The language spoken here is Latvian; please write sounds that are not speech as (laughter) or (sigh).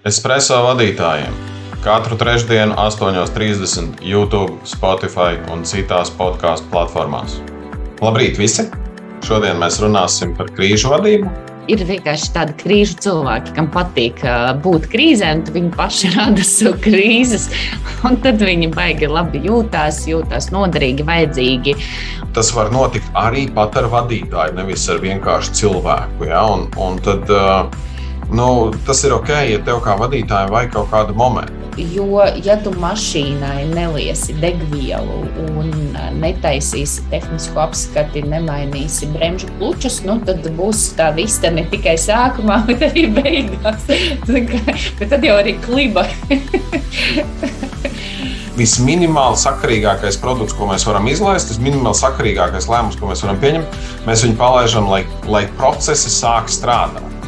Espreso vadītājiem katru trešdienu, 8.30 YouTube, Spotify un citās podkāstu platformās. Labrīt, visi! Šodien mēs runāsim par krīžu vadību. Ir vienkārši tādi krīžu cilvēki, kam patīk būt krīzē, un viņi paši (laughs) rada sev krīzes. Tad viņi baigi labi jūtās, jūtās noderīgi, vajadzīgi. Tas var notikt arī pat ar vadītāju, nevis ar vienkāršu cilvēku. Ja? Un, un tad, nu, tas ir ok, ja tev kā vadītājai vajag kaut kādu momentu. Jo, ja tu mašīnai neliesi degvielu un netaisīsi tehnisko apskati, nemainīsi bremžu klučus, nu, tad būs tā vista ne tikai sākumā, (laughs) bet arī beigās. bet tad jau arī kliba. (laughs) visminimāli sakarīgākais produkts, ko mēs varam izlaist, tas minimāli sakarīgākais lēmums, ko mēs varam pieņemt, mēs viņu palaidām, lai, lai procesi sāk strādāt.